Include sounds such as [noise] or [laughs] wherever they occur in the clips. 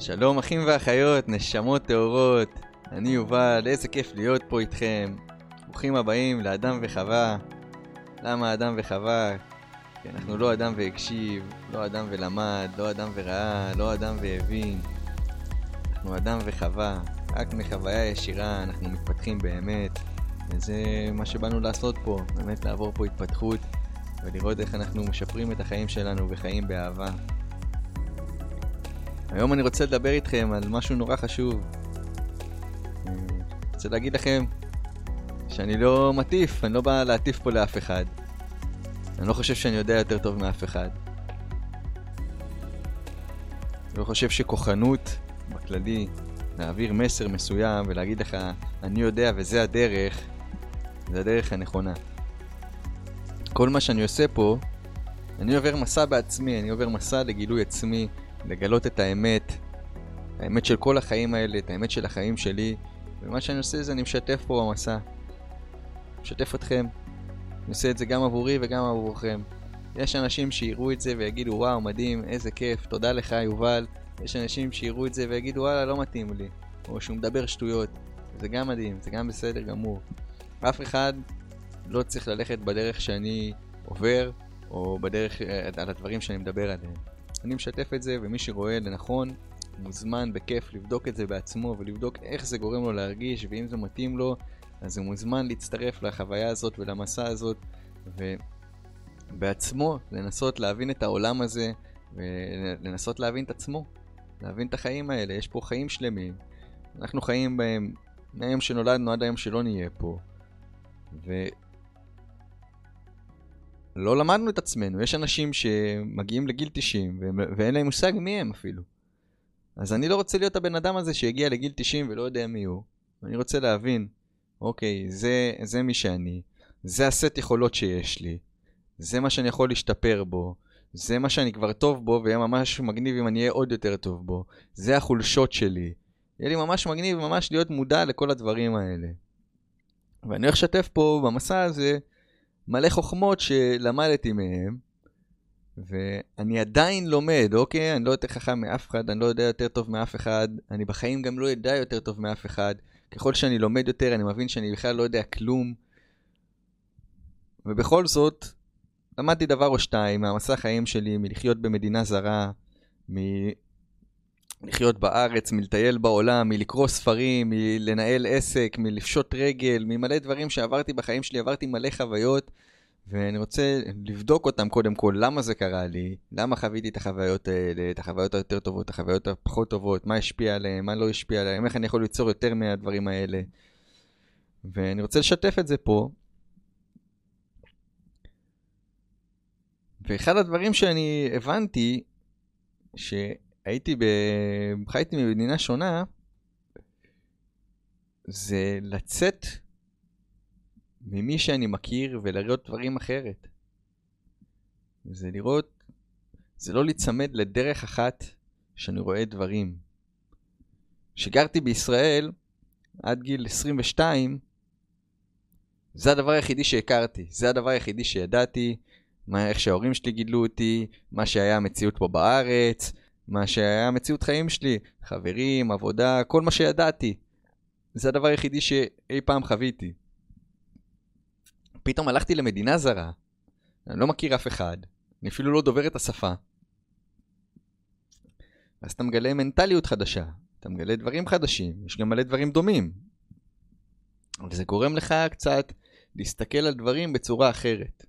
שלום אחים ואחיות, נשמות טהורות, אני יובל, איזה כיף להיות פה איתכם. ברוכים הבאים לאדם וחווה. למה אדם וחווה? כי אנחנו לא אדם והקשיב, לא אדם ולמד, לא אדם וראה, לא אדם והבין. אנחנו אדם וחווה, רק מחוויה ישירה אנחנו מתפתחים באמת, וזה מה שבאנו לעשות פה, באמת לעבור פה התפתחות ולראות איך אנחנו משפרים את החיים שלנו וחיים באהבה. היום אני רוצה לדבר איתכם על משהו נורא חשוב. אני רוצה להגיד לכם שאני לא מטיף, אני לא בא להטיף פה לאף אחד. אני לא חושב שאני יודע יותר טוב מאף אחד. אני לא חושב שכוחנות, בכללי, להעביר מסר מסוים ולהגיד לך, אני יודע וזה הדרך, זה הדרך הנכונה. כל מה שאני עושה פה, אני עובר מסע בעצמי, אני עובר מסע לגילוי עצמי, לגלות את האמת, האמת של כל החיים האלה, את האמת של החיים שלי, ומה שאני עושה זה אני משתף פה במסע. משתף אתכם. אני עושה את זה גם עבורי וגם עבורכם. יש אנשים שיראו את זה ויגידו וואו מדהים, איזה כיף, תודה לך יובל. יש אנשים שיראו את זה ויגידו וואלה לא מתאים לי, או שהוא מדבר שטויות. זה גם מדהים, זה גם בסדר גמור. אף אחד לא צריך ללכת בדרך שאני עובר, או בדרך, אה, על הדברים שאני מדבר עליהם. אני משתף את זה, ומי שרואה לנכון, מוזמן בכיף לבדוק את זה בעצמו, ולבדוק איך זה גורם לו להרגיש, ואם זה מתאים לו, אז הוא מוזמן להצטרף לחוויה הזאת ולמסע הזאת, ובעצמו לנסות להבין את העולם הזה, ולנסות להבין את עצמו, להבין את החיים האלה. יש פה חיים שלמים, אנחנו חיים בהם מהיום שנולדנו עד היום שלא נהיה פה. ו... לא למדנו את עצמנו, יש אנשים שמגיעים לגיל 90 ואין להם מושג מי הם אפילו. אז אני לא רוצה להיות הבן אדם הזה שהגיע לגיל 90 ולא יודע מי הוא. אני רוצה להבין, אוקיי, זה, זה מי שאני, זה הסט יכולות שיש לי, זה מה שאני יכול להשתפר בו, זה מה שאני כבר טוב בו ויהיה ממש מגניב אם אני אהיה עוד יותר טוב בו, זה החולשות שלי. יהיה לי ממש מגניב ממש להיות מודע לכל הדברים האלה. ואני הולך לשתף פה במסע הזה מלא חוכמות שלמדתי מהם, ואני עדיין לומד, אוקיי? אני לא יותר חכם מאף אחד, אני לא יודע יותר טוב מאף אחד, אני בחיים גם לא יודע יותר טוב מאף אחד. ככל שאני לומד יותר, אני מבין שאני בכלל לא יודע כלום. ובכל זאת, למדתי דבר או שתיים מהמסע החיים שלי, מלחיות במדינה זרה, מלחיות בארץ, מלטייל בעולם, מלקרוא ספרים, מלנהל עסק, מלפשוט רגל, ממלא דברים שעברתי בחיים שלי, עברתי מלא חוויות, ואני רוצה לבדוק אותם קודם כל, למה זה קרה לי, למה חוויתי את החוויות האלה, את החוויות היותר טובות, את החוויות הפחות טובות, מה השפיע עליהם, מה לא השפיע עליהם, איך אני יכול ליצור יותר מהדברים האלה. ואני רוצה לשתף את זה פה. ואחד הדברים שאני הבנתי, שהייתי ב... חייתי במדינה שונה, זה לצאת ממי שאני מכיר ולראות דברים אחרת. זה לראות, זה לא להיצמד לדרך אחת שאני רואה דברים. כשגרתי בישראל עד גיל 22, זה הדבר היחידי שהכרתי, זה הדבר היחידי שידעתי, מה, איך שההורים שלי גידלו אותי, מה שהיה המציאות פה בארץ, מה שהיה המציאות חיים שלי, חברים, עבודה, כל מה שידעתי. זה הדבר היחידי שאי פעם חוויתי. פתאום הלכתי למדינה זרה, אני לא מכיר אף אחד, אני אפילו לא דובר את השפה. אז אתה מגלה מנטליות חדשה, אתה מגלה דברים חדשים, יש גם מלא דברים דומים. וזה גורם לך קצת להסתכל על דברים בצורה אחרת.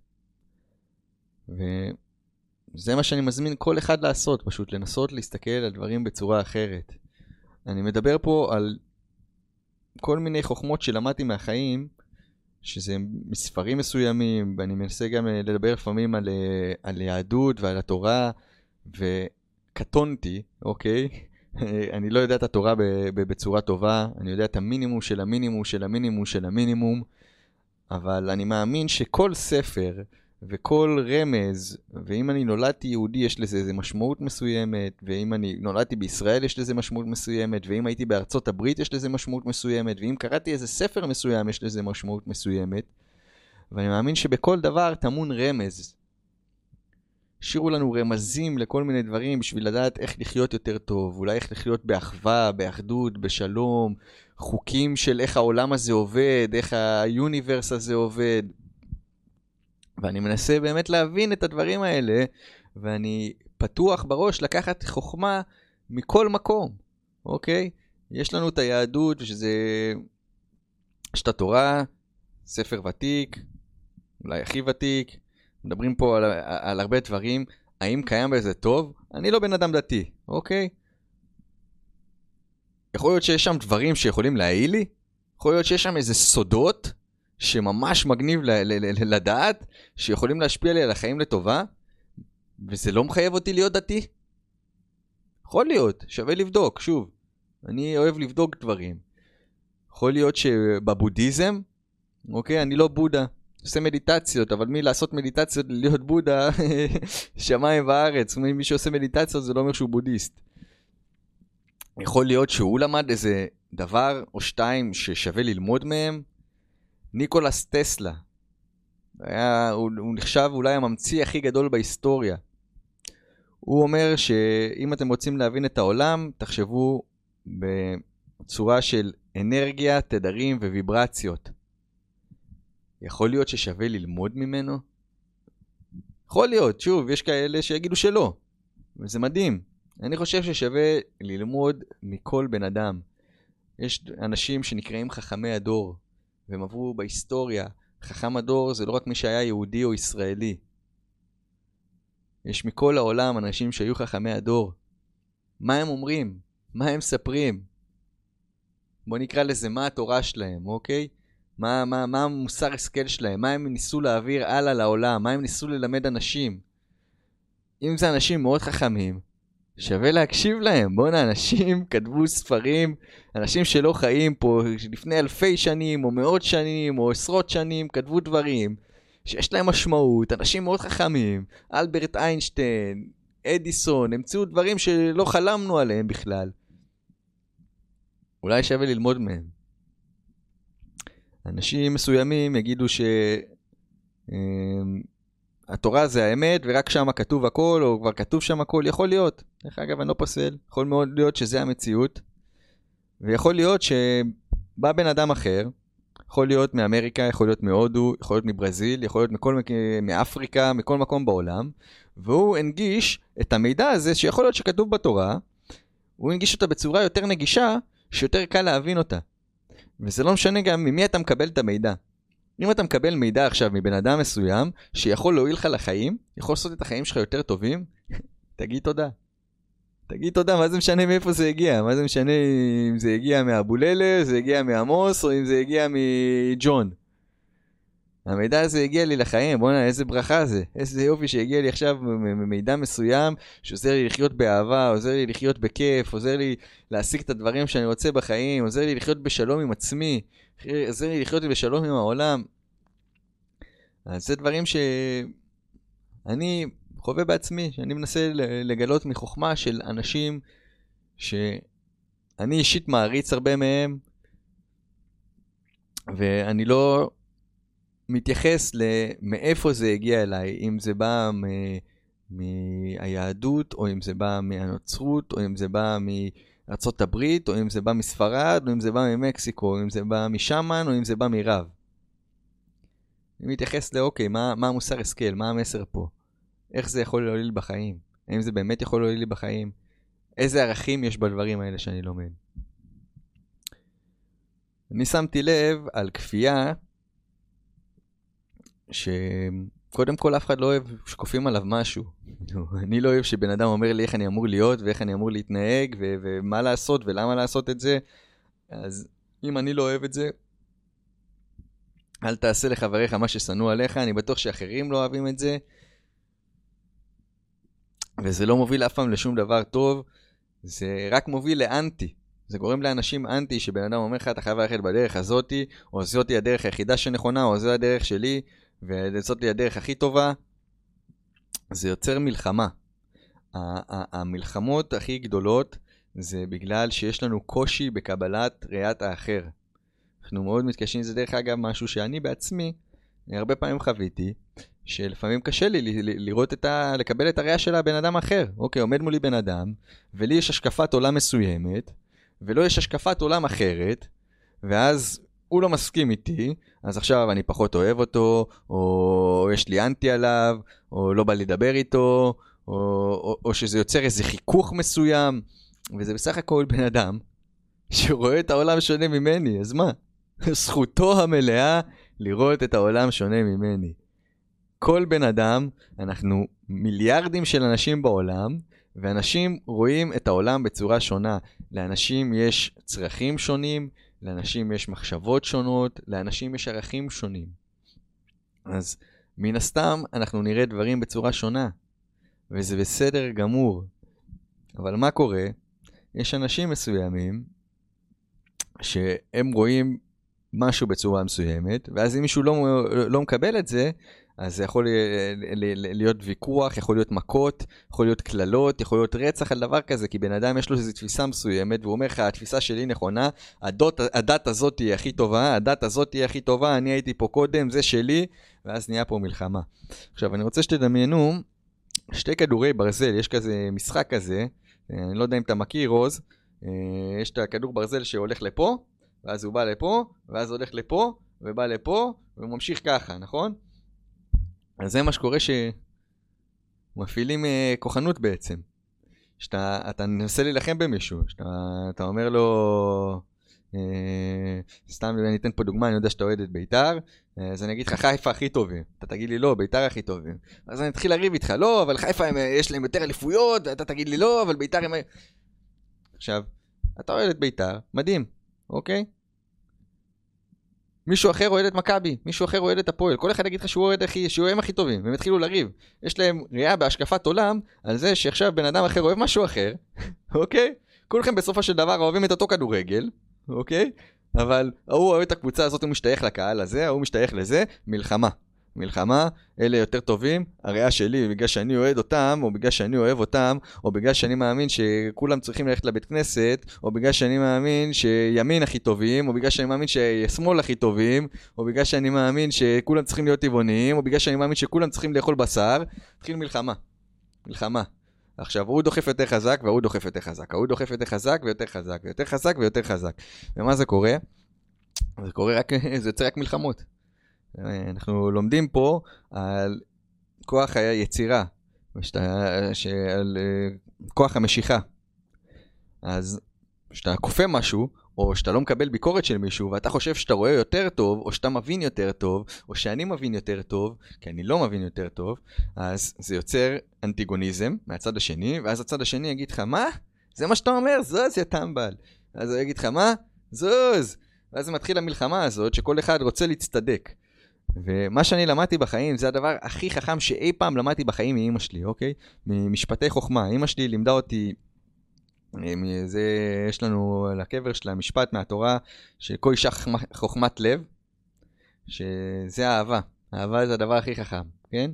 וזה מה שאני מזמין כל אחד לעשות, פשוט לנסות להסתכל על דברים בצורה אחרת. אני מדבר פה על כל מיני חוכמות שלמדתי מהחיים, שזה מספרים מסוימים, ואני מנסה גם אה, לדבר לפעמים על, אה, על יהדות ועל התורה, וקטונתי, אוקיי? [laughs] אני לא יודע את התורה בצורה טובה, אני יודע את המינימום של המינימום של המינימום של המינימום, אבל אני מאמין שכל ספר וכל רמז, ואם אני נולדתי יהודי יש לזה איזה משמעות מסוימת, ואם אני נולדתי בישראל יש לזה משמעות מסוימת, ואם הייתי בארצות הברית יש לזה משמעות מסוימת, ואם קראתי איזה ספר מסוים יש לזה משמעות מסוימת, ואני מאמין שבכל דבר טמון רמז. השאירו לנו רמזים לכל מיני דברים בשביל לדעת איך לחיות יותר טוב, אולי איך לחיות באחווה, באחדות, בשלום, חוקים של איך העולם הזה עובד, איך היוניברס הזה עובד. ואני מנסה באמת להבין את הדברים האלה, ואני פתוח בראש לקחת חוכמה מכל מקום, אוקיי? יש לנו את היהדות, שזה... יש את התורה, ספר ותיק, אולי הכי ותיק, מדברים פה על, על הרבה דברים, האם קיים בזה טוב? אני לא בן אדם דתי, אוקיי? יכול להיות שיש שם דברים שיכולים להעיל לי? יכול להיות שיש שם איזה סודות שממש מגניב לדעת, שיכולים להשפיע לי על החיים לטובה, וזה לא מחייב אותי להיות דתי? יכול להיות, שווה לבדוק, שוב. אני אוהב לבדוק דברים. יכול להיות שבבודהיזם, אוקיי, אני לא בודה, עושה מדיטציות, אבל מי לעשות מדיטציות להיות בודה, [laughs] שמיים וארץ. מי שעושה מדיטציות זה לא אומר שהוא בודהיסט. יכול להיות שהוא למד איזה דבר או שתיים ששווה ללמוד מהם. ניקולס טסלה, היה, הוא, הוא נחשב אולי הממציא הכי גדול בהיסטוריה. הוא אומר שאם אתם רוצים להבין את העולם, תחשבו בצורה של אנרגיה, תדרים וויברציות. יכול להיות ששווה ללמוד ממנו? יכול להיות, שוב, יש כאלה שיגידו שלא, וזה מדהים. אני חושב ששווה ללמוד מכל בן אדם. יש אנשים שנקראים חכמי הדור, והם עברו בהיסטוריה. חכם הדור זה לא רק מי שהיה יהודי או ישראלי. יש מכל העולם אנשים שהיו חכמי הדור. מה הם אומרים? מה הם מספרים? בוא נקרא לזה מה התורה שלהם, אוקיי? מה, מה, מה המוסר השכל שלהם? מה הם ניסו להעביר הלאה לעולם? מה הם ניסו ללמד אנשים? אם זה אנשים מאוד חכמים, שווה להקשיב להם. בואנה, אנשים [laughs] כתבו ספרים, אנשים שלא חיים פה לפני אלפי שנים, או מאות שנים, או עשרות שנים, כתבו דברים שיש להם משמעות, אנשים מאוד חכמים, אלברט איינשטיין, אדיסון, המציאו דברים שלא חלמנו עליהם בכלל. אולי שווה ללמוד מהם. אנשים מסוימים יגידו שהתורה אמ, זה האמת ורק שם כתוב הכל, או כבר כתוב שם הכל, יכול להיות. דרך אגב, אני לא פוסל, יכול מאוד להיות שזה המציאות. ויכול להיות שבא בן אדם אחר, יכול להיות מאמריקה, יכול להיות מהודו, יכול להיות מברזיל, יכול להיות מכל, מאפריקה, מכל מקום בעולם, והוא הנגיש את המידע הזה שיכול להיות שכתוב בתורה, הוא הנגיש אותה בצורה יותר נגישה, שיותר קל להבין אותה. וזה לא משנה גם ממי אתה מקבל את המידע. אם אתה מקבל מידע עכשיו מבן אדם מסוים, שיכול להועיל לך לחיים, יכול לעשות את החיים שלך יותר טובים, [laughs] תגיד תודה. תגיד תודה, מה זה משנה מאיפה זה הגיע? מה זה משנה אם זה הגיע מאבוללה, זה הגיע מעמוס, או אם זה הגיע מג'ון? המידע הזה הגיע לי לחיים, בוא'נה, איזה ברכה זה. איזה יופי שהגיע לי עכשיו ממידע מסוים, שעוזר לי לחיות באהבה, עוזר לי לחיות בכיף, עוזר לי להשיג את הדברים שאני רוצה בחיים, עוזר לי לחיות בשלום עם עצמי, לי לחיות בשלום עם העולם. אז זה דברים שאני חווה בעצמי, שאני מנסה לגלות מחוכמה של אנשים שאני אישית מעריץ הרבה מהם, ואני לא מתייחס למאיפה זה הגיע אליי, אם זה בא מהיהדות, או אם זה בא מהנוצרות, או אם זה בא מארצות הברית, או אם זה בא מספרד, או אם זה בא ממקסיקו, או אם זה בא משמן, או אם זה בא מרב. אני מתייחס לאוקיי, מה, מה המוסר השכל, מה המסר פה? איך זה יכול להועיל בחיים? האם זה באמת יכול להועיל לי בחיים? איזה ערכים יש בדברים האלה שאני לומד? אני שמתי לב על כפייה שקודם כל אף אחד לא אוהב שכופים עליו משהו. [laughs] אני לא אוהב שבן אדם אומר לי איך אני אמור להיות ואיך אני אמור להתנהג ו- ומה לעשות ולמה לעשות את זה. אז אם אני לא אוהב את זה, אל תעשה לחבריך מה ששנוא עליך, אני בטוח שאחרים לא אוהבים את זה. וזה לא מוביל אף פעם לשום דבר טוב, זה רק מוביל לאנטי. זה גורם לאנשים אנטי, שבן אדם אומר לך, אתה חייב ללכת בדרך הזאתי, או זאתי הדרך היחידה שנכונה, או זו הדרך שלי, וזאת לי הדרך הכי טובה. זה יוצר מלחמה. המלחמות הכי גדולות זה בגלל שיש לנו קושי בקבלת ראיית האחר. אנחנו מאוד מתקשים, זה דרך אגב משהו שאני בעצמי הרבה פעמים חוויתי, שלפעמים קשה לי לראות את ה... לקבל את הראייה של הבן אדם האחר. אוקיי, עומד מולי בן אדם, ולי יש השקפת עולם מסוימת, ולא יש השקפת עולם אחרת, ואז הוא לא מסכים איתי, אז עכשיו אני פחות אוהב אותו, או יש לי אנטי עליו, או לא בא לדבר איתו, או, או, או שזה יוצר איזה חיכוך מסוים, וזה בסך הכל בן אדם שרואה את העולם שונה ממני, אז מה? [laughs] זכותו המלאה לראות את העולם שונה ממני. כל בן אדם, אנחנו מיליארדים של אנשים בעולם, ואנשים רואים את העולם בצורה שונה. לאנשים יש צרכים שונים, לאנשים יש מחשבות שונות, לאנשים יש ערכים שונים. אז מן הסתם אנחנו נראה דברים בצורה שונה, וזה בסדר גמור. אבל מה קורה? יש אנשים מסוימים שהם רואים משהו בצורה מסוימת, ואז אם מישהו לא, לא מקבל את זה, אז זה יכול להיות ויכוח, יכול להיות מכות, יכול להיות קללות, יכול להיות רצח על דבר כזה, כי בן אדם יש לו איזו תפיסה מסוימת, והוא אומר לך, התפיסה שלי נכונה, הדות, הדת הזאת תהיה הכי טובה, הדת הזאת תהיה הכי טובה, אני הייתי פה קודם, זה שלי, ואז נהיה פה מלחמה. עכשיו, אני רוצה שתדמיינו שתי כדורי ברזל, יש כזה משחק כזה, אני לא יודע אם אתה מכיר, רוז, אה, יש את הכדור ברזל שהולך לפה, ואז הוא בא לפה, ואז הולך לפה, ובא לפה, וממשיך ככה, נכון? אז זה מה שקורה שמפעילים uh, כוחנות בעצם. שאתה מנסה להילחם במישהו, שאתה אומר לו, uh, סתם אני אתן פה דוגמה, אני יודע שאתה אוהד את בית"ר, uh, אז אני אגיד לך חיפה הכי טובים, אתה תגיד לי לא, בית"ר הכי טובים. אז אני אתחיל לריב איתך, לא, אבל חיפה הם, יש להם יותר אליפויות, ואתה תגיד לי לא, אבל בית"ר הם... עכשיו, אתה אוהד את בית"ר, מדהים, אוקיי? מישהו אחר אוהד את מכבי, מישהו אחר אוהד את הפועל, כל אחד יגיד לך שהוא אוהד הכי, שהוא הם הכי טובים, והם יתחילו לריב. יש להם ראייה בהשקפת עולם על זה שעכשיו בן אדם אחר אוהב משהו אחר, [laughs] אוקיי? כולכם בסופו של דבר אוהבים את אותו כדורגל, אוקיי? אבל ההוא אוהב את הקבוצה הזאת, הוא משתייך לקהל הזה, ההוא משתייך לזה, מלחמה. מלחמה, אלה יותר טובים, הריאה שלי, בגלל שאני אוהד אותם, או בגלל שאני אוהב אותם, או בגלל שאני מאמין שכולם צריכים ללכת לבית כנסת, או בגלל שאני מאמין שימין הכי טובים, או בגלל שאני מאמין ששמאל הכי טובים, או בגלל שאני מאמין שכולם צריכים להיות טבעוניים, או בגלל שאני מאמין שכולם צריכים לאכול בשר, התחיל מלחמה. מלחמה. עכשיו, הוא דוחף יותר חזק, והוא דוחף יותר חזק. ההוא דוחף יותר חזק ויותר חזק, ויותר חזק ויותר חזק. ומה זה קורה? זה קורה רק, [laughs] זה יוצא רק מלחמות. אנחנו לומדים פה על כוח היצירה, על אה, כוח המשיכה. אז כשאתה כופה משהו, או שאתה לא מקבל ביקורת של מישהו, ואתה חושב שאתה רואה יותר טוב, או שאתה מבין יותר טוב, או שאני מבין יותר טוב, כי אני לא מבין יותר טוב, אז זה יוצר אנטיגוניזם מהצד השני, ואז הצד השני יגיד לך, מה? זה מה שאתה אומר? זוז, יא טמבל. אז הוא יגיד לך, מה? זוז. ואז מתחיל המלחמה הזאת, שכל אחד רוצה להצטדק. ומה שאני למדתי בחיים זה הדבר הכי חכם שאי פעם למדתי בחיים מאימא שלי, אוקיי? ממשפטי חוכמה. אימא שלי לימדה אותי, אה, זה, יש לנו על הקבר שלה משפט מהתורה, שכל אישה חוכמת לב, שזה אהבה. אהבה זה הדבר הכי חכם, כן?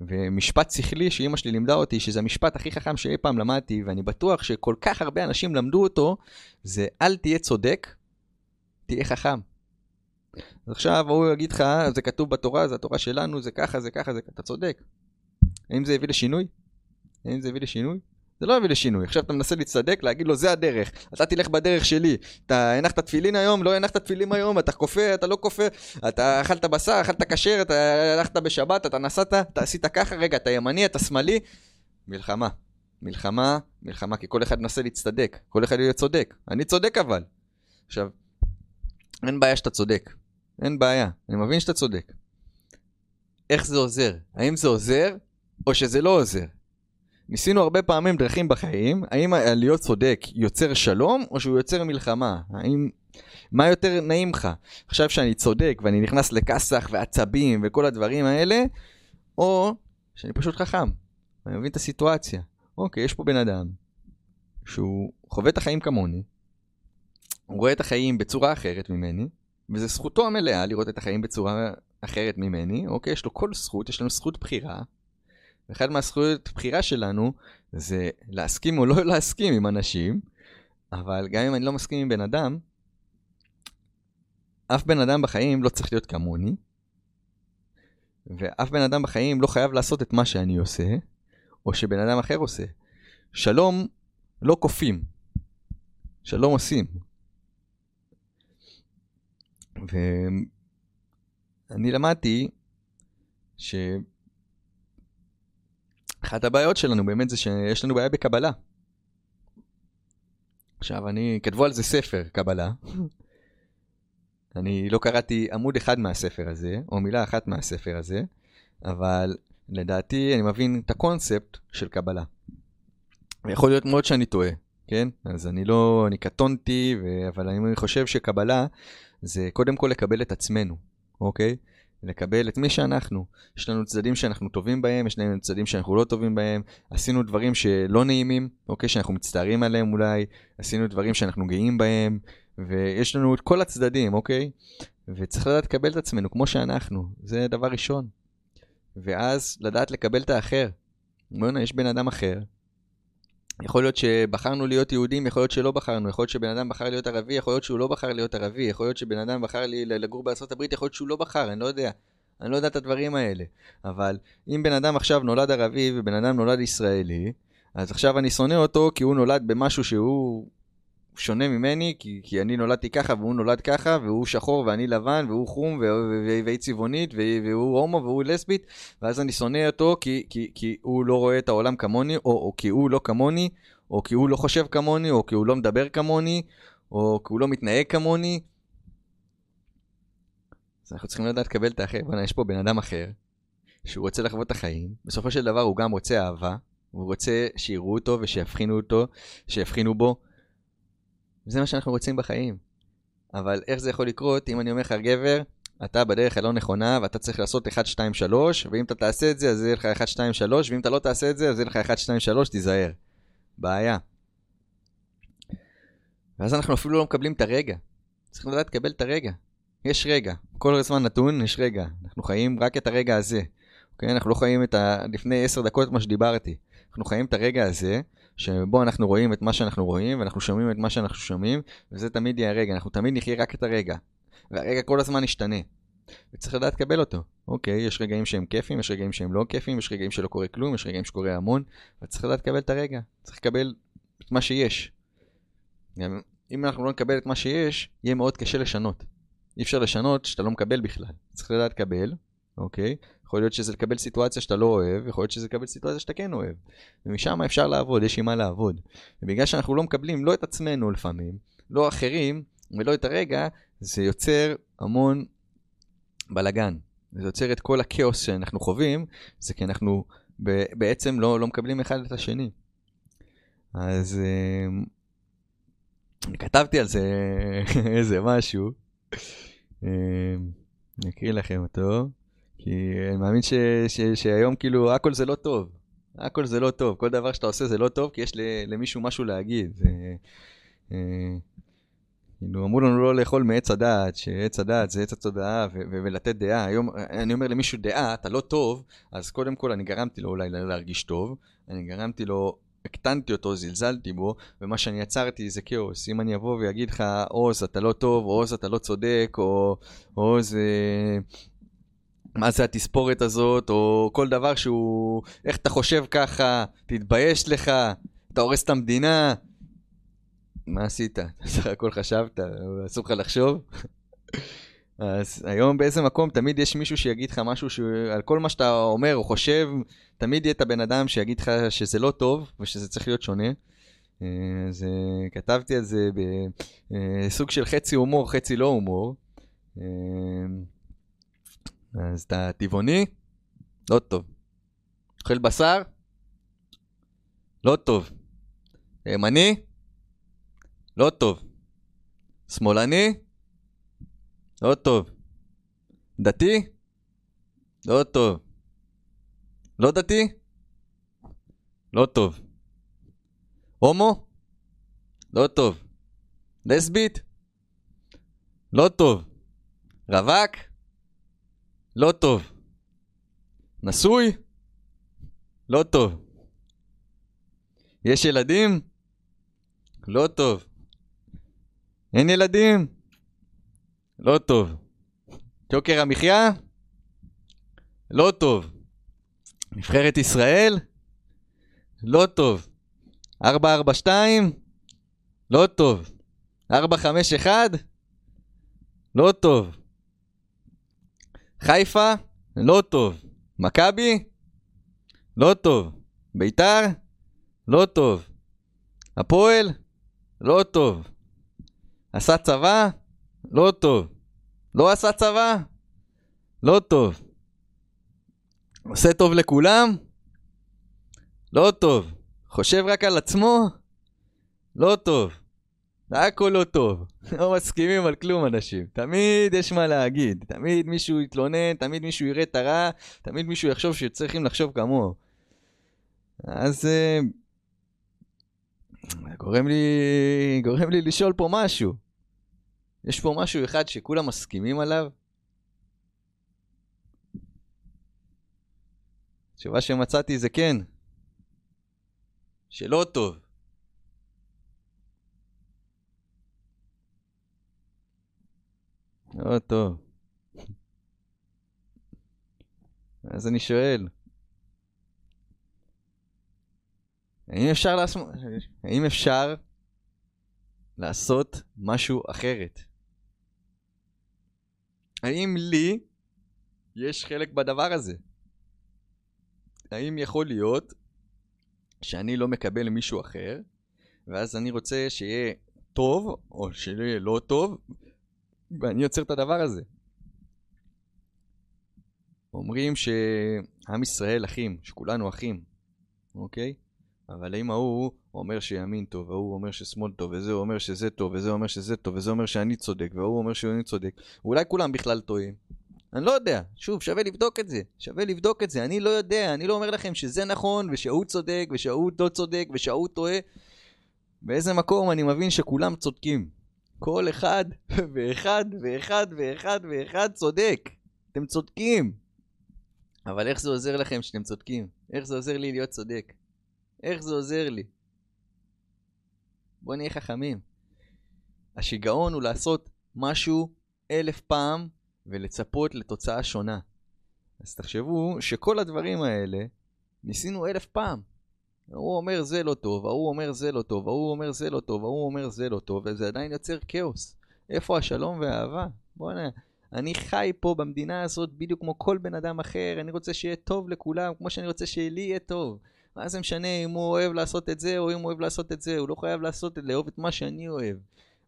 ומשפט שכלי שאימא שלי לימדה אותי, שזה המשפט הכי חכם שאי פעם למדתי, ואני בטוח שכל כך הרבה אנשים למדו אותו, זה אל תהיה צודק, תהיה חכם. אז עכשיו הוא יגיד לך, זה כתוב בתורה, זה התורה שלנו, זה ככה, זה ככה, זה אתה צודק. האם זה הביא לשינוי? האם זה הביא לשינוי? זה לא הביא לשינוי. עכשיו אתה מנסה להצטדק, להגיד לו, זה הדרך. אתה תלך בדרך שלי. אתה הנחת תפילין היום, לא הנחת תפילין היום, אתה כופה, אתה לא כופה, אתה אכלת בשר, אכלת כשר, אתה הלכת בשבת, אתה נסעת, אתה עשית ככה, רגע, אתה ימני, אתה שמאלי. מלחמה. מלחמה, מלחמה, כי כל אחד מנסה להצטדק. כל אחד יהיה צודק. אני צודק אבל. עכשיו, אין בעיה שאתה צודק. אין בעיה, אני מבין שאתה צודק. איך זה עוזר? האם זה עוזר או שזה לא עוזר? ניסינו הרבה פעמים דרכים בחיים, האם להיות צודק יוצר שלום או שהוא יוצר מלחמה? האם... מה יותר נעים לך? עכשיו שאני צודק ואני נכנס לכסח ועצבים וכל הדברים האלה, או שאני פשוט חכם, אני מבין את הסיטואציה. אוקיי, יש פה בן אדם שהוא חווה את החיים כמוני, הוא רואה את החיים בצורה אחרת ממני, וזו זכותו המלאה לראות את החיים בצורה אחרת ממני, אוקיי? יש לו כל זכות, יש לנו זכות בחירה. ואחד מהזכויות בחירה שלנו זה להסכים או לא להסכים עם אנשים, אבל גם אם אני לא מסכים עם בן אדם, אף בן אדם בחיים לא צריך להיות כמוני, ואף בן אדם בחיים לא חייב לעשות את מה שאני עושה, או שבן אדם אחר עושה. שלום לא כופים, שלום עושים. ואני למדתי שאחת הבעיות שלנו באמת זה שיש לנו בעיה בקבלה. עכשיו, אני, כתבו על זה ספר, קבלה. [laughs] אני לא קראתי עמוד אחד מהספר הזה, או מילה אחת מהספר הזה, אבל לדעתי אני מבין את הקונספט של קבלה. יכול להיות מאוד שאני טועה, כן? אז אני לא, אני קטונתי, ו... אבל אני חושב שקבלה זה קודם כל לקבל את עצמנו, אוקיי? לקבל את מי שאנחנו. יש לנו צדדים שאנחנו טובים בהם, יש לנו צדדים שאנחנו לא טובים בהם. עשינו דברים שלא נעימים, אוקיי? שאנחנו מצטערים עליהם אולי. עשינו דברים שאנחנו גאים בהם, ויש לנו את כל הצדדים, אוקיי? וצריך לדעת לקבל את עצמנו כמו שאנחנו, זה דבר ראשון. ואז לדעת לקבל את האחר. בוא'נה, יש בן אדם אחר. יכול להיות שבחרנו להיות יהודים, יכול להיות שלא בחרנו, יכול להיות שבן אדם בחר להיות ערבי, יכול להיות שהוא לא בחר להיות ערבי, יכול להיות שבן אדם בחר לגור בארה"ב, יכול להיות שהוא לא בחר, אני לא יודע. אני לא יודע את הדברים האלה. אבל אם בן אדם עכשיו נולד ערבי ובן אדם נולד ישראלי, אז עכשיו אני שונא אותו כי הוא נולד במשהו שהוא שונה ממני, כי, כי אני נולדתי ככה והוא נולד ככה, והוא שחור ואני לבן, והוא חום והיא צבעונית, והוא הומו והוא לסבית, ואז אני שונא אותו כי, כי, כי הוא לא רואה את העולם כמוני, או, או כי הוא לא כמוני, או כי הוא לא חושב כמוני, או כי הוא לא מדבר כמוני, או כי הוא לא מתנהג כמוני. אז אנחנו צריכים לדעת לקבל את האחר. בוא'נה, יש פה בן אדם אחר, שהוא רוצה לחוות את החיים, בסופו של דבר הוא גם רוצה אהבה, הוא רוצה שיראו אותו ושיבחינו אותו, שיבחינו בו. וזה מה שאנחנו רוצים בחיים. אבל איך זה יכול לקרות אם אני אומר לך, גבר, אתה בדרך הלא נכונה ואתה צריך לעשות 1, 2, 3, ואם אתה תעשה את זה אז יהיה לך 1, 2, 3, ואם אתה לא תעשה את זה אז יהיה לך 1, 2, 3, תיזהר. בעיה. ואז אנחנו אפילו לא מקבלים את הרגע. צריכים לדעת לקבל את הרגע. יש רגע. כל זמן נתון יש רגע. אנחנו חיים רק את הרגע הזה. אוקיי? אנחנו לא חיים את ה... לפני 10 דקות מה שדיברתי. אנחנו חיים את הרגע הזה, שבו אנחנו רואים את מה שאנחנו רואים, ואנחנו שומעים את מה שאנחנו שומעים, וזה תמיד יהיה הרגע, אנחנו תמיד נחיה רק את הרגע. והרגע כל הזמן ישתנה. וצריך לדעת לקבל אותו. אוקיי, יש רגעים שהם כיפים, יש רגעים שהם לא כיפים, יש רגעים שלא קורה כלום, יש רגעים שקורה המון, וצריך לדעת לקבל את הרגע. צריך לקבל את מה שיש. אם אנחנו לא נקבל את מה שיש, יהיה מאוד קשה לשנות. אי אפשר לשנות שאתה לא מקבל בכלל. צריך לדעת לקבל, אוקיי? יכול להיות שזה לקבל סיטואציה שאתה לא אוהב, יכול להיות שזה לקבל סיטואציה שאתה כן אוהב. ומשם אפשר לעבוד, יש עם מה לעבוד. ובגלל שאנחנו לא מקבלים לא את עצמנו לפעמים, לא אחרים, ולא את הרגע, זה יוצר המון בלאגן. זה יוצר את כל הכאוס שאנחנו חווים, זה כי אנחנו בעצם לא, לא מקבלים אחד את השני. אז אה, אני כתבתי על זה [laughs] איזה משהו. אה, אני אקריא לכם אותו. כי אני מאמין ש, ש, שהיום כאילו הכל זה לא טוב. הכל זה לא טוב, כל דבר שאתה עושה זה לא טוב כי יש למישהו משהו להגיד. אה, כאילו אמרו לנו לא לאכול מעץ הדעת, שעץ הדעת זה עץ התודעה ולתת דעה. היום אני אומר למישהו דעה, אתה לא טוב, אז קודם כל אני גרמתי לו אולי להרגיש טוב, אני גרמתי לו, הקטנתי אותו, זלזלתי בו, ומה שאני יצרתי זה כאוס. אם אני אבוא ואגיד לך, עוז אתה לא טוב, עוז אתה לא צודק, או עוז... אה, מה זה התספורת הזאת, או כל דבר שהוא, איך אתה חושב ככה, תתבייש לך, אתה הורס את המדינה. מה עשית? [laughs] בסך הכל חשבת, אסור לך לחשוב? אז היום באיזה מקום תמיד יש מישהו שיגיד לך משהו שעל כל מה שאתה אומר או חושב, תמיד יהיה את הבן אדם שיגיד לך שזה לא טוב ושזה צריך להיות שונה. אז אה, כתבתי על זה בסוג של חצי הומור, חצי לא הומור. אז אתה טבעוני? לא טוב. אוכל בשר? לא טוב. ימני? לא טוב. שמאלני? לא טוב. דתי? לא טוב. לא דתי? לא טוב. הומו? לא טוב. לסבית? לא טוב. רווק? לא טוב. נשוי? לא טוב. יש ילדים? לא טוב. אין ילדים? לא טוב. יוקר המחיה? לא טוב. נבחרת ישראל? לא טוב. 442? לא טוב. 451? לא טוב. חיפה? לא טוב. מכבי? לא טוב. ביתר? לא טוב. הפועל? לא טוב. עשה צבא? לא טוב. לא עשה צבא? לא טוב. עושה טוב לכולם? לא טוב. חושב רק על עצמו? לא טוב. הכל לא טוב. [laughs] לא מסכימים על כלום אנשים. תמיד יש מה להגיד. תמיד מישהו יתלונן, תמיד מישהו יראה את הרע, תמיד מישהו יחשוב שצריכים לחשוב כמוהו. אז... Uh, גורם לי... גורם לי לשאול פה משהו. יש פה משהו אחד שכולם מסכימים עליו? התשובה שמצאתי זה כן. שלא טוב. לא טוב. אז אני שואל, האם אפשר לעשות, האם אפשר לעשות משהו אחרת? האם לי יש חלק בדבר הזה? האם יכול להיות שאני לא מקבל מישהו אחר, ואז אני רוצה שיהיה טוב, או שיהיה לא טוב, ואני יוצר את הדבר הזה. אומרים שעם ישראל אחים, שכולנו אחים, אוקיי? אבל האם ההוא אומר שימין טוב, והוא אומר ששמאל טוב, וזה אומר שזה טוב, וזה אומר שזה טוב, וזה אומר שאני צודק, והוא אומר שאני צודק, ואולי כולם בכלל טועים. אני לא יודע. שוב, שווה לבדוק את זה. שווה לבדוק את זה. אני לא יודע, אני לא אומר לכם שזה נכון, ושהוא צודק, ושהוא לא צודק, ושהוא טועה. באיזה מקום אני מבין שכולם צודקים. כל אחד [laughs] ואחד ואחד ואחד ואחד צודק. אתם צודקים. אבל איך זה עוזר לכם שאתם צודקים? איך זה עוזר לי להיות צודק? איך זה עוזר לי? בואו נהיה חכמים. השיגעון הוא לעשות משהו אלף פעם ולצפות לתוצאה שונה. אז תחשבו שכל הדברים האלה ניסינו אלף פעם. ההוא אומר זה לא טוב, ההוא אומר זה לא טוב, ההוא אומר זה לא טוב, ההוא אומר זה לא טוב, וזה עדיין יוצר כאוס. איפה השלום והאהבה? בוא'נה, אני חי פה במדינה הזאת בדיוק כמו כל בן אדם אחר, אני רוצה שיהיה טוב לכולם, כמו שאני רוצה שלי יהיה טוב. מה זה משנה אם הוא אוהב לעשות את זה או אם הוא אוהב לעשות את זה, הוא לא חייב לעשות את לאהוב את מה שאני אוהב.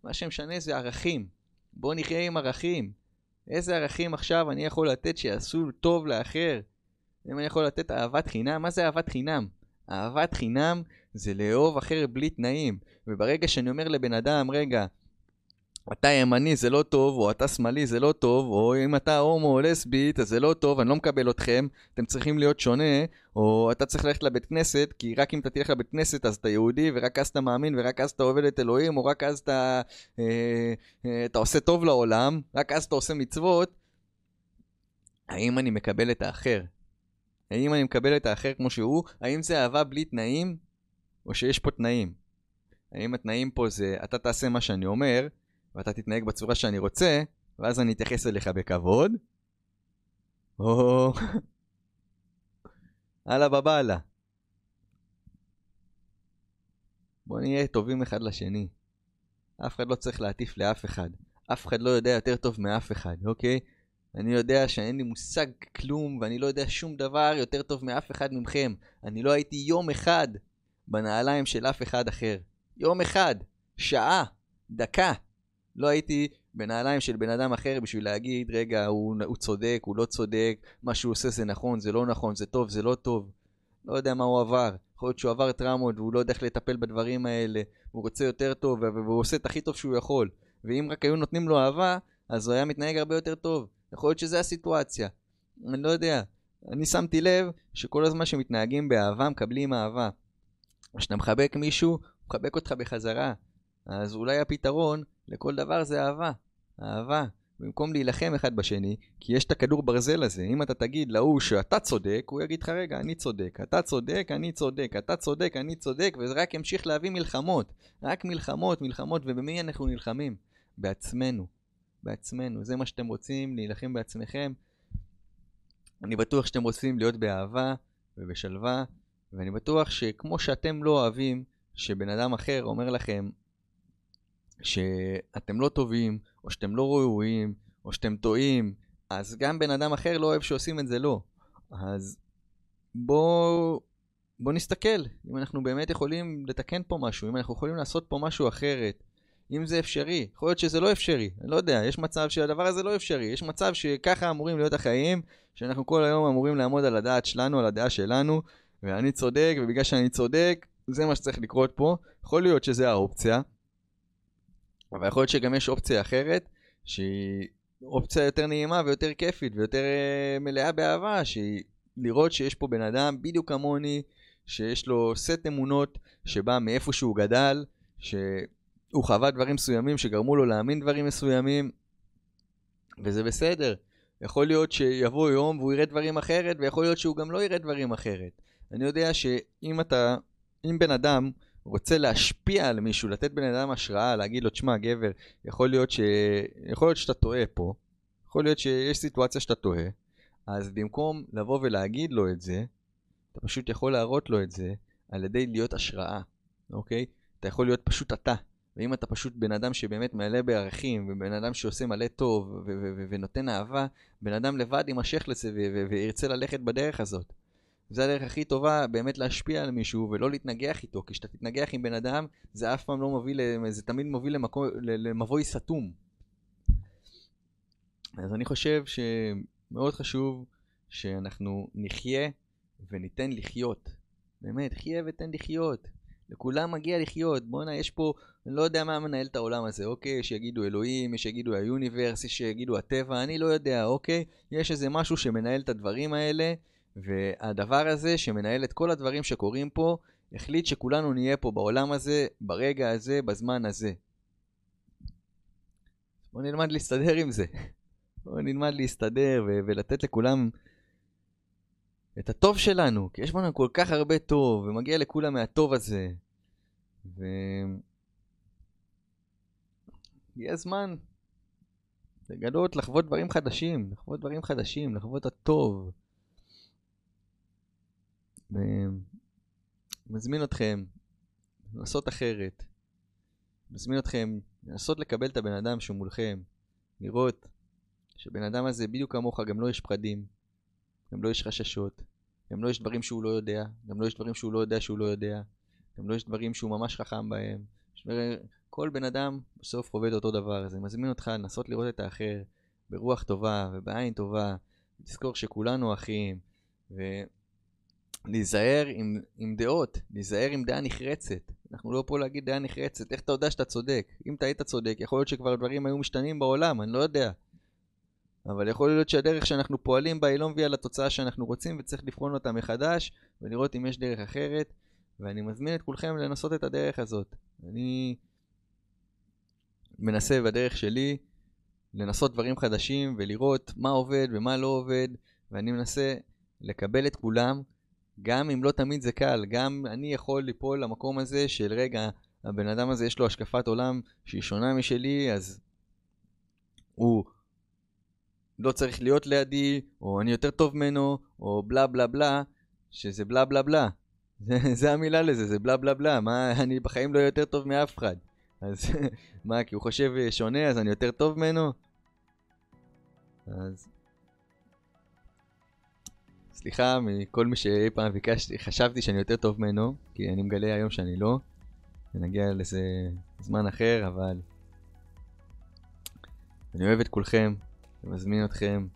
מה שמשנה זה ערכים. בואו נחיה עם ערכים. איזה ערכים עכשיו אני יכול לתת שיעשו טוב לאחר? אם אני יכול לתת אהבת חינם, מה זה אהבת חינם? אהבת חינם זה לאהוב אחר בלי תנאים. וברגע שאני אומר לבן אדם, רגע, אתה ימני זה לא טוב, או אתה שמאלי זה לא טוב, או אם אתה הומו או לסבית אז זה לא טוב, אני לא מקבל אתכם, אתם צריכים להיות שונה, או אתה צריך ללכת לבית כנסת, כי רק אם אתה תלך לבית כנסת אז אתה יהודי, ורק אז אתה מאמין, ורק אז אתה עובד את אלוהים, או רק אז אתה, אה, אה, אתה עושה טוב לעולם, רק אז אתה עושה מצוות. האם אני מקבל את האחר? האם אני מקבל את האחר כמו שהוא? האם זה אהבה בלי תנאים, או שיש פה תנאים? האם התנאים פה זה אתה תעשה מה שאני אומר, ואתה תתנהג בצורה שאני רוצה, ואז אני אתייחס אליך בכבוד, או... הלאה בבאללה. בוא נהיה טובים אחד לשני. אף אחד לא צריך להטיף לאף אחד. אף אחד לא יודע יותר טוב מאף אחד, אוקיי? אני יודע שאין לי מושג כלום, ואני לא יודע שום דבר יותר טוב מאף אחד מכם. אני לא הייתי יום אחד בנעליים של אף אחד אחר. יום אחד, שעה, דקה. לא הייתי בנעליים של בן אדם אחר בשביל להגיד, רגע, הוא, הוא צודק, הוא לא צודק, מה שהוא עושה זה נכון, זה לא נכון, זה טוב, זה לא טוב. לא יודע מה הוא עבר. יכול להיות שהוא עבר טראומות והוא לא יודע איך לטפל בדברים האלה, הוא רוצה יותר טוב והוא עושה את הכי טוב שהוא יכול. ואם רק היו נותנים לו אהבה, אז הוא היה מתנהג הרבה יותר טוב. יכול להיות שזה הסיטואציה. אני לא יודע. אני שמתי לב שכל הזמן שמתנהגים באהבה, מקבלים אהבה. כשאתה מחבק מישהו, הוא מחבק אותך בחזרה. אז אולי הפתרון לכל דבר זה אהבה. אהבה. במקום להילחם אחד בשני, כי יש את הכדור ברזל הזה. אם אתה תגיד להוא שאתה צודק, הוא יגיד לך, רגע, אני צודק. אתה צודק, אני צודק. אתה צודק, אני צודק, וזה רק ימשיך להביא מלחמות. רק מלחמות, מלחמות, ובמי אנחנו נלחמים? בעצמנו. בעצמנו. זה מה שאתם רוצים, להילחם בעצמכם. אני בטוח שאתם רוצים להיות באהבה ובשלווה, ואני בטוח שכמו שאתם לא אוהבים שבן אדם אחר אומר לכם שאתם לא טובים, או שאתם לא ראויים, או שאתם טועים, אז גם בן אדם אחר לא אוהב שעושים את זה לו. אז בואו בוא נסתכל אם אנחנו באמת יכולים לתקן פה משהו, אם אנחנו יכולים לעשות פה משהו אחרת, אם זה אפשרי. יכול להיות שזה לא אפשרי, אני לא יודע, יש מצב שהדבר הזה לא אפשרי, יש מצב שככה אמורים להיות החיים, שאנחנו כל היום אמורים לעמוד על הדעת שלנו, על הדעה שלנו, ואני צודק, ובגלל שאני צודק, זה מה שצריך לקרות פה. יכול להיות שזה האופציה, אבל יכול להיות שגם יש אופציה אחרת, שהיא אופציה יותר נעימה ויותר כיפית ויותר uh, מלאה באהבה, שהיא לראות שיש פה בן אדם בדיוק כמוני, שיש לו סט אמונות שבא מאיפה שהוא גדל, שהוא חווה דברים מסוימים שגרמו לו להאמין דברים מסוימים, וזה בסדר. יכול להיות שיבוא יום והוא יראה דברים אחרת, ויכול להיות שהוא גם לא יראה דברים אחרת. אני יודע שאם אתה, אם בן אדם רוצה להשפיע על מישהו, לתת בן אדם השראה, להגיד לו, תשמע, גבר, יכול להיות, ש... יכול להיות שאתה טועה פה, יכול להיות שיש סיטואציה שאתה טועה, אז במקום לבוא ולהגיד לו את זה, אתה פשוט יכול להראות לו את זה על ידי להיות השראה, אוקיי? אתה יכול להיות פשוט אתה. ואם אתה פשוט בן אדם שבאמת מלא בערכים, ובן אדם שעושה מלא טוב, ונותן אהבה, בן אדם לבד יימשך לזה וירצה ללכת בדרך הזאת. זה הדרך הכי טובה באמת להשפיע על מישהו ולא להתנגח איתו, כי כשאתה תתנגח עם בן אדם, זה אף פעם לא מוביל, זה תמיד מוביל למקו, למבוי סתום. אז אני חושב שמאוד חשוב שאנחנו נחיה וניתן לחיות. באמת, חיה ותן לחיות. לכולם מגיע לחיות. בואנה, יש פה, אני לא יודע מה מנהל את העולם הזה, אוקיי? יש שיגידו אלוהים, יש שיגידו היוניברס, יש שיגידו הטבע, אני לא יודע, אוקיי? יש איזה משהו שמנהל את הדברים האלה, והדבר הזה שמנהל את כל הדברים שקורים פה, החליט שכולנו נהיה פה בעולם הזה, ברגע הזה, בזמן הזה. בואו נלמד להסתדר עם זה. [laughs] בואו נלמד להסתדר ו- ולתת לכולם את הטוב שלנו, כי יש בנו כל כך הרבה טוב, ומגיע לכולם מהטוב הזה. ו... הגיע הזמן לגלות, לחוות דברים חדשים, לחוות דברים חדשים, לחוות הטוב. ומזמין אתכם לעשות אחרת. מזמין אתכם לנסות לקבל את הבן אדם שמולכם, לראות שבן אדם הזה בדיוק כמוך גם לא יש פחדים, גם לא יש חששות, גם לא יש דברים שהוא לא יודע, גם לא יש דברים שהוא לא יודע שהוא לא יודע, גם לא יש דברים שהוא ממש חכם בהם. כל בן אדם בסוף חווה את אותו דבר, אז אני מזמין אותך לנסות לראות את האחר ברוח טובה ובעין טובה, לזכור שכולנו אחים, ולהיזהר עם, עם דעות, להיזהר עם דעה נחרצת. אנחנו לא פה להגיד דעה נחרצת, איך אתה יודע שאתה צודק? אם אתה היית צודק, יכול להיות שכבר דברים היו משתנים בעולם, אני לא יודע. אבל יכול להיות שהדרך שאנחנו פועלים בה היא לא מביאה לתוצאה שאנחנו רוצים וצריך לבחון אותה מחדש ולראות אם יש דרך אחרת ואני מזמין את כולכם לנסות את הדרך הזאת. אני מנסה בדרך שלי לנסות דברים חדשים ולראות מה עובד ומה לא עובד ואני מנסה לקבל את כולם גם אם לא תמיד זה קל, גם אני יכול ליפול למקום הזה של רגע, הבן אדם הזה יש לו השקפת עולם שהיא שונה משלי אז הוא לא צריך להיות לידי, או אני יותר טוב ממנו, או בלה בלה בלה, שזה בלה בלה בלה. זה, זה המילה לזה, זה בלה בלה בלה. מה, אני בחיים לא יותר טוב מאף אחד. אז מה, כי הוא חושב שונה, אז אני יותר טוב ממנו? אז... סליחה מכל מי שאי פעם ביקשתי, חשבתי שאני יותר טוב ממנו, כי אני מגלה היום שאני לא. ונגיע לזה זמן אחר, אבל... אני אוהב את כולכם, ומזמין אתכם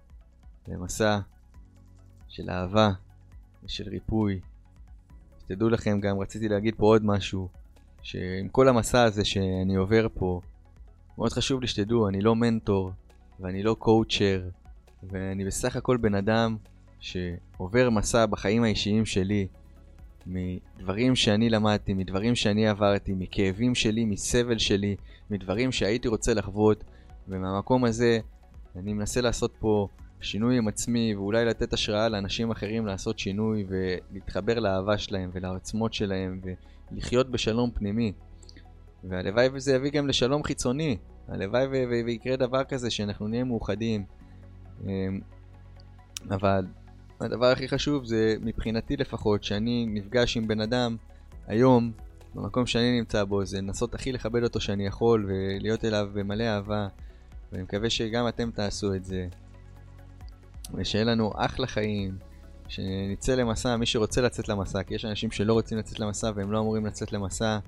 למסע של אהבה ושל ריפוי. שתדעו לכם גם, רציתי להגיד פה עוד משהו, שעם כל המסע הזה שאני עובר פה, מאוד חשוב לי שתדעו, אני לא מנטור ואני לא קואוצ'ר, ואני בסך הכל בן אדם שעובר מסע בחיים האישיים שלי, מדברים שאני למדתי, מדברים שאני עברתי, מכאבים שלי, מסבל שלי, מדברים שהייתי רוצה לחוות, ומהמקום הזה אני מנסה לעשות פה שינוי עם עצמי ואולי לתת השראה לאנשים אחרים לעשות שינוי ולהתחבר לאהבה שלהם ולעוצמות שלהם ולחיות בשלום פנימי. והלוואי וזה יביא גם לשלום חיצוני. הלוואי ויקרה דבר כזה שאנחנו נהיה מאוחדים. אמ, אבל הדבר הכי חשוב זה, מבחינתי לפחות, שאני נפגש עם בן אדם היום, במקום שאני נמצא בו, זה לנסות הכי לכבד אותו שאני יכול ולהיות אליו במלא אהבה. ואני מקווה שגם אתם תעשו את זה. ושיהיה לנו אחלה חיים, שנצא למסע, מי שרוצה לצאת למסע, כי יש אנשים שלא רוצים לצאת למסע והם לא אמורים לצאת למסע,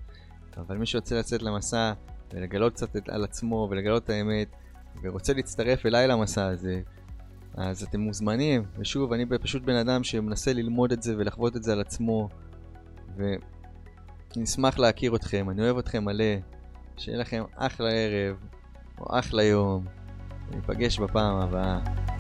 אבל מי שרוצה לצאת למסע ולגלות קצת על עצמו ולגלות את האמת, ורוצה להצטרף אליי למסע הזה, אז אתם מוזמנים, ושוב, אני פשוט בן אדם שמנסה ללמוד את זה ולחוות את זה על עצמו, ונשמח להכיר אתכם, אני אוהב אתכם מלא, שיהיה לכם אחלה ערב, או אחלה יום, וניפגש בפעם הבאה.